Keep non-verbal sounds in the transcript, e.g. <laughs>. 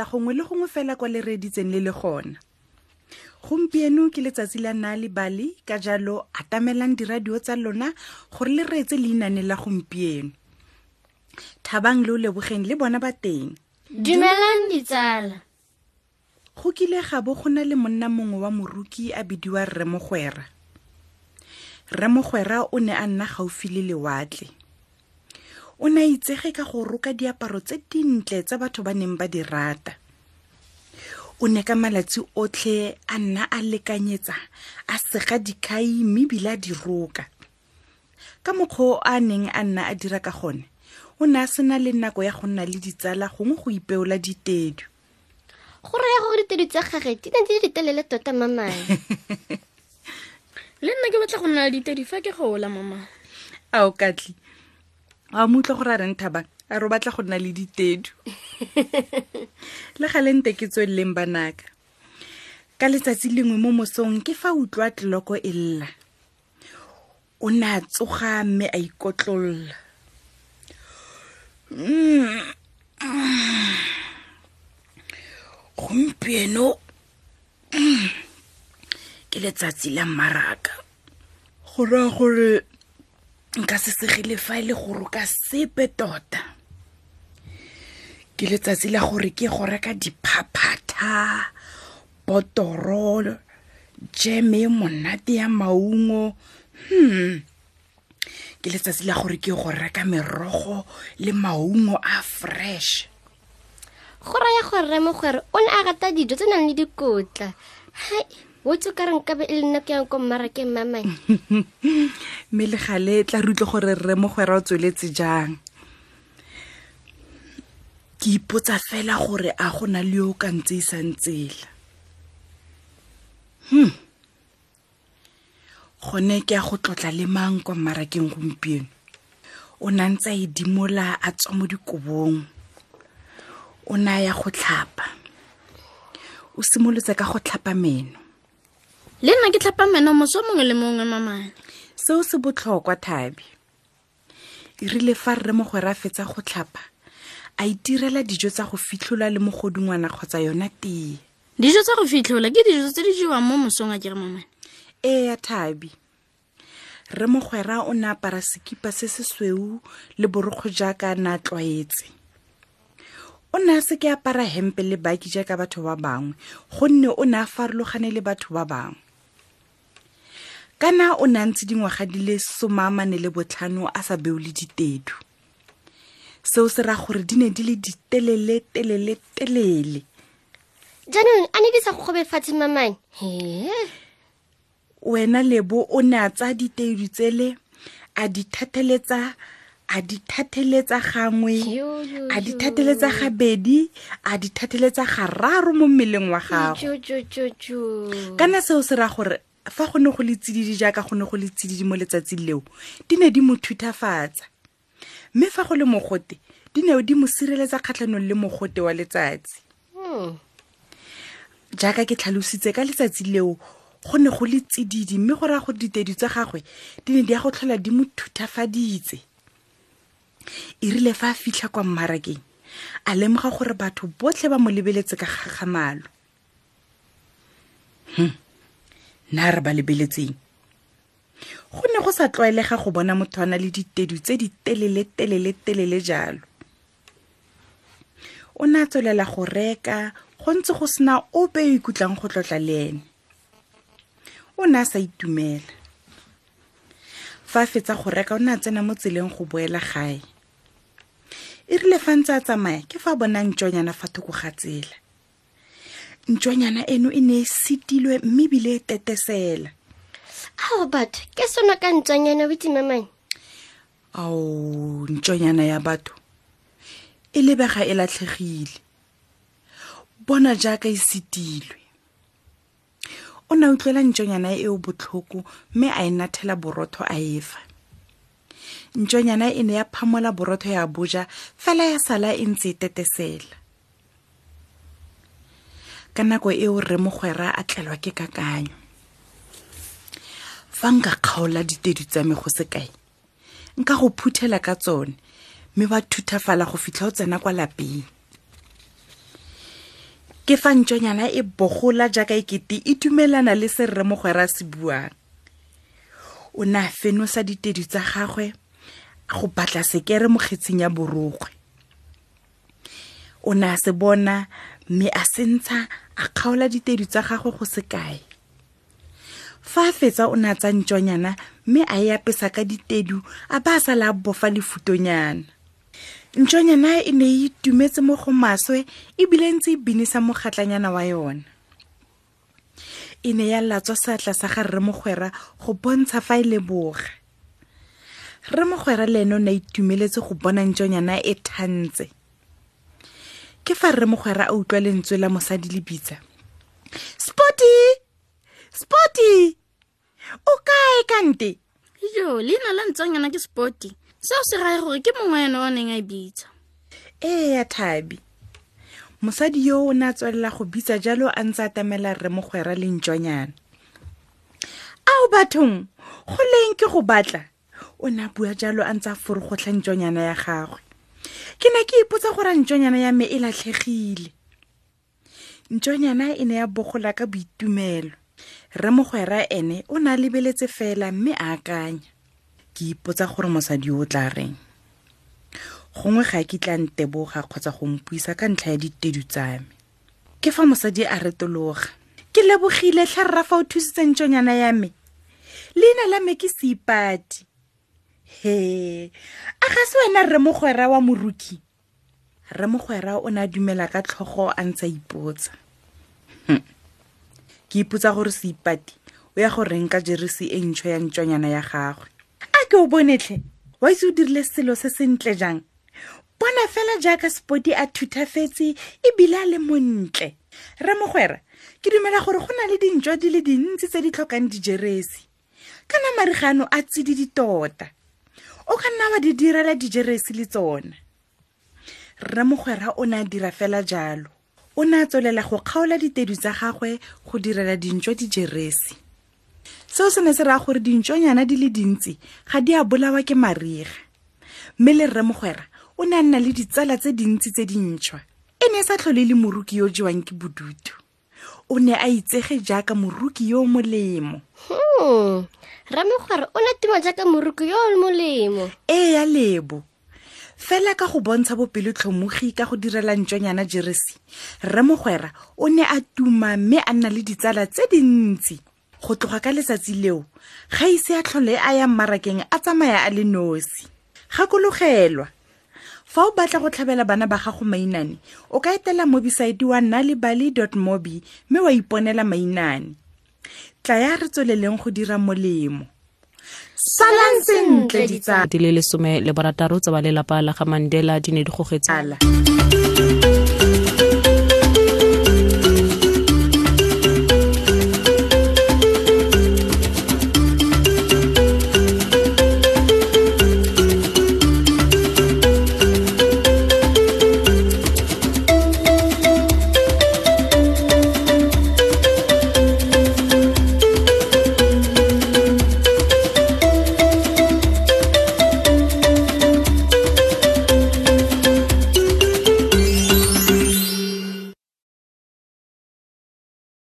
ditsala gongwe le gongwe fela kwa le reeditseng le le gona. Gompieno ke letsatsi la nna le bale ka jalo atamelang diradio tsa lona gore le reetse leinane la gompieno. Thabang le o lebogeng le bona ba teng. Dumelang ditsala. Go kile ga bo go na le monna mongwe wa moruki a bidiwa rremogwera rremogwera o ne a nna gaufi le lewatle o ne a itsege ka go roka diaparo tse dintle tsa batho ba neng ba di rata. O ne ka malatsi otlhe a nna a lekanyetsa a sega dikhai mme ebile a di roka. Ka mokgwa a neng a nna a dira ka gone o ne a sena le nako ya go nna le ditsala gongwe go ipeola ditedu. Go raya gore ditedu tsa gage di ne di le ditelele tota mamane <laughs> le nna ke batla go nna le ditedi fa ke gola mama. Ao katli a mo utlwa gore a reng thabang a re o batla go nna le ditedu. <laughs> Le galente ke tsweleleng banaka. Ka letsatsi lengwe mo mosong ke fa utlwa tleloko e lla. O ne a tsoga mme a ikotlolola gompieno ke letsatsi la mmaraka. Go raya gore nka se segile fa e le go roka sepe tota. Ke letsatsi la gore ke go reka diphaphatha botoro jeme monate ya maungo. Hmm. Ke letsatsi la gore ke go reka merogo le maungo a fresh. Go raya gore remogwere o ne a rata dijo tse nang le dikotla. Hai wotse ka re nkabe e le nna ke yang ko mmarakeng mamane <laughs> mme le gale tla re utlwe gore rremogwera o tsweletse jang? Ke ipotsa fela gore a go na le yo o ka ntse e sang tsela hm gone ke a go tlotla le mang kwa mmarakeng gompieno? O na ntse a edimola a tswa mo dikobong. O ne a ya go tlhapa. O simolotse ka go tlhapa meno le nna ke tlhapa meno moso mongwe le mongwe mamane. Seo se botlhokwa thabi. E rile fa rremogwera a fetsa go tlhapa a itirela dijo tsa go fitlhola le mogodungwana kgotsa yona tee. Dijo tsa go fitlhola ke dijo tse di jewang mo mosong a kere mamane. Ee ya thabi rremogwera o ne apara sekipa se se sweu le borokgo jaaka a ne a tlwaetse. O ne a seke apara hempe le baki jaaka batho ba bangwe gonne o ne a farologane le batho ba bangwe kana o ne a ntse dingwaga di le somaamane le botlhano a sa beole ditedu. Seo se raya gore di ne di le ditelele telele telele. Jaanong a ne di sa go gobe fatshe mamane? He wena lebo o ne a tsaya ditedu tsele a di thatheletsa a di thatheletsa gangwe a di thatheletsa gabedi a di thatheletsa gararo mo mmeleng wa gago. Kana seo se raya gore fa go ne go le tsididi jaaka go ne go le tsididi mo letsatsing leo di ne di mo thuthafatsa mme fa go le mogote di ne di mo sireletsa kgatlhanong le mogote wa letsatsi. Hmm. jaaka ke tlhalositse ka letsatsi leo go ne go le tsididi mme go raya gore ditedi tsa gagwe di ne di ya go tlhola di mo thuthafaditse e rile fa a fitlha kwa mmarakeng a lemoga gore batho botlhe ba mo lebeletse ka gagamalo hm nna re ba lebeletseng. Go ne go sa tlwaelega go bona motho a na le ditedu tse di telele telele telele jalo. O ne a tswelela go reka go ntse go sena ope yo ikutlwang go tlotla le ene. O ne a sa itumela. Fa a fetsa go reka o ne a tsena mo tseleng go boela gae. E rile fa ntse a tsamaya ke fa a bona ntšonyana fa thoko ga tsela ntšonyana eno e ne e setilwe mme ebile e tetesela ao batho ke sona ka ntswanyana witse mamane ao ntšonyana ya batho e lebega e latlhegile. Bona jaaka e setilwe o ne a utlwela ntšonyana eo botlhoko mme a e nathela borotho a efa ntšonyana e ne ya phamola borotho ya boja fela ya sala e ntse e tetesela ka nako eo rremogwera a tlelwa ke kakanyo. Fa nka kgaola ditedu tsa me go se kae nka go phuthela ka tsone mme ba thuthafala go fitlha o tsena kwa lapeng. Ke fa ntšonyana e bogola jaaka ekete e dumelana le se rremogwera se buang. O ne a fenosa ditedi tsa gagwe go batla sekere mo kgetsing ya borokgwe o ne a se bona mme a se ntsha a kgaola ditedi tsa gagwe go se kae? Fa a fetsa o ne a tsa ntšonyana mme a e apesa ka ditedu a ba a sala a bofa lefutonyana. Ntšonyana e ne e itumetse mo go maswe ebile ntse e binisa mogatlanyana wa yona. E ne ya latswa seatla sa ga rremogwera go bontsha fa e leboga. Rremogwera le ene o ne a itumeletse go bona ntšonyana e thantse ke fa rremogwera a utlwa lentswe la mosadi le bitsa. Sporty sporty o kae kante jo leina la ntsonyana ke sporty seo se rae gore ke mongwe ene o neng a e bitsa. Ee ya thabi. Mosadi yo o ne a tswelela go bitsa jalo a ntse a tamela rremogwera le ntšonyana ao bathong go leng ke go batla? O ne a bua jalo a ntse a forogotlha ntšonyana ya gagwe ke ne ke ipotsa gore ntšonyana ya me e latlhegile. Ntšonyana e ne ya bogola ka boitumelo. Rremogwera ene o ne a lebeletse fela mme a akanya. Ke ipotsa gore mosadi o tla reng? Gongwe ga ke tla nteboga kgotsa go mpuisa ka ntlha ya ditedu tsa me. Ke fa mosadi a retologa. Ke lebogile tlha rra fa o thusitse ntšonyana ya me. Leina la me ke seipati he a ga se wena rremogwera wa moruki? Rremogwera o ne a dumela ka tlhogo a ntse a ipotsa. Hm. ke ipotsa gore seipati o ya go reng ka jeresi e ntšho ya ntšonyana ya gagwe. A ke o bonetlhe wa itse o dirile selo se sentle jang? Bona fela jaaka spoti a thutafetse ebile a le montle. Rremogwera ke dumela gore go na le dintšwa di le dintsi tse di tlhokang dijeresi. Ka namarigano a tsididi tota o ka nna wa di direla dijeresi le tsona rremogwera o ne a dira fela jalo. O ne a tswelela go kgaola ditedu tsa gagwe go direla dintšwa dijeresi seo se ne se raya gore dintšonyana di le dintsi ga di a bolawa ke mariga. Mme le rremogwera o ne a nna le ditsala tse dintsi tse dintšhwa. E ne e sa tlhole le moruki yo jewang ke bodutu o ne a itsege jaaka moruki yo o molemo. Hmm ramegware o ne tuma jaaka moruku yo o molemo. Ee ya lebo. Fela ka go bontsha bopelotlhomogi ka go direla ntšonyana jeresi rremogwera o ne a tuma mme a nna le ditsala tse dintsi. Go tloga ka letsatsi leo ga ise a tlhole a ya mmarakeng a tsamaya a le nosi. Gakologelwa fa o batla go tlhabela bana ba gago mainane o ka etela mobisaete wa nalibali mobi mme wa iponela mainane. Tla ya re tsweleleng go dira molemo. Salang sentle ditsala. Di le lesome le barataro tsa ba lelapa la ga mandela di ne di gogetse Ala.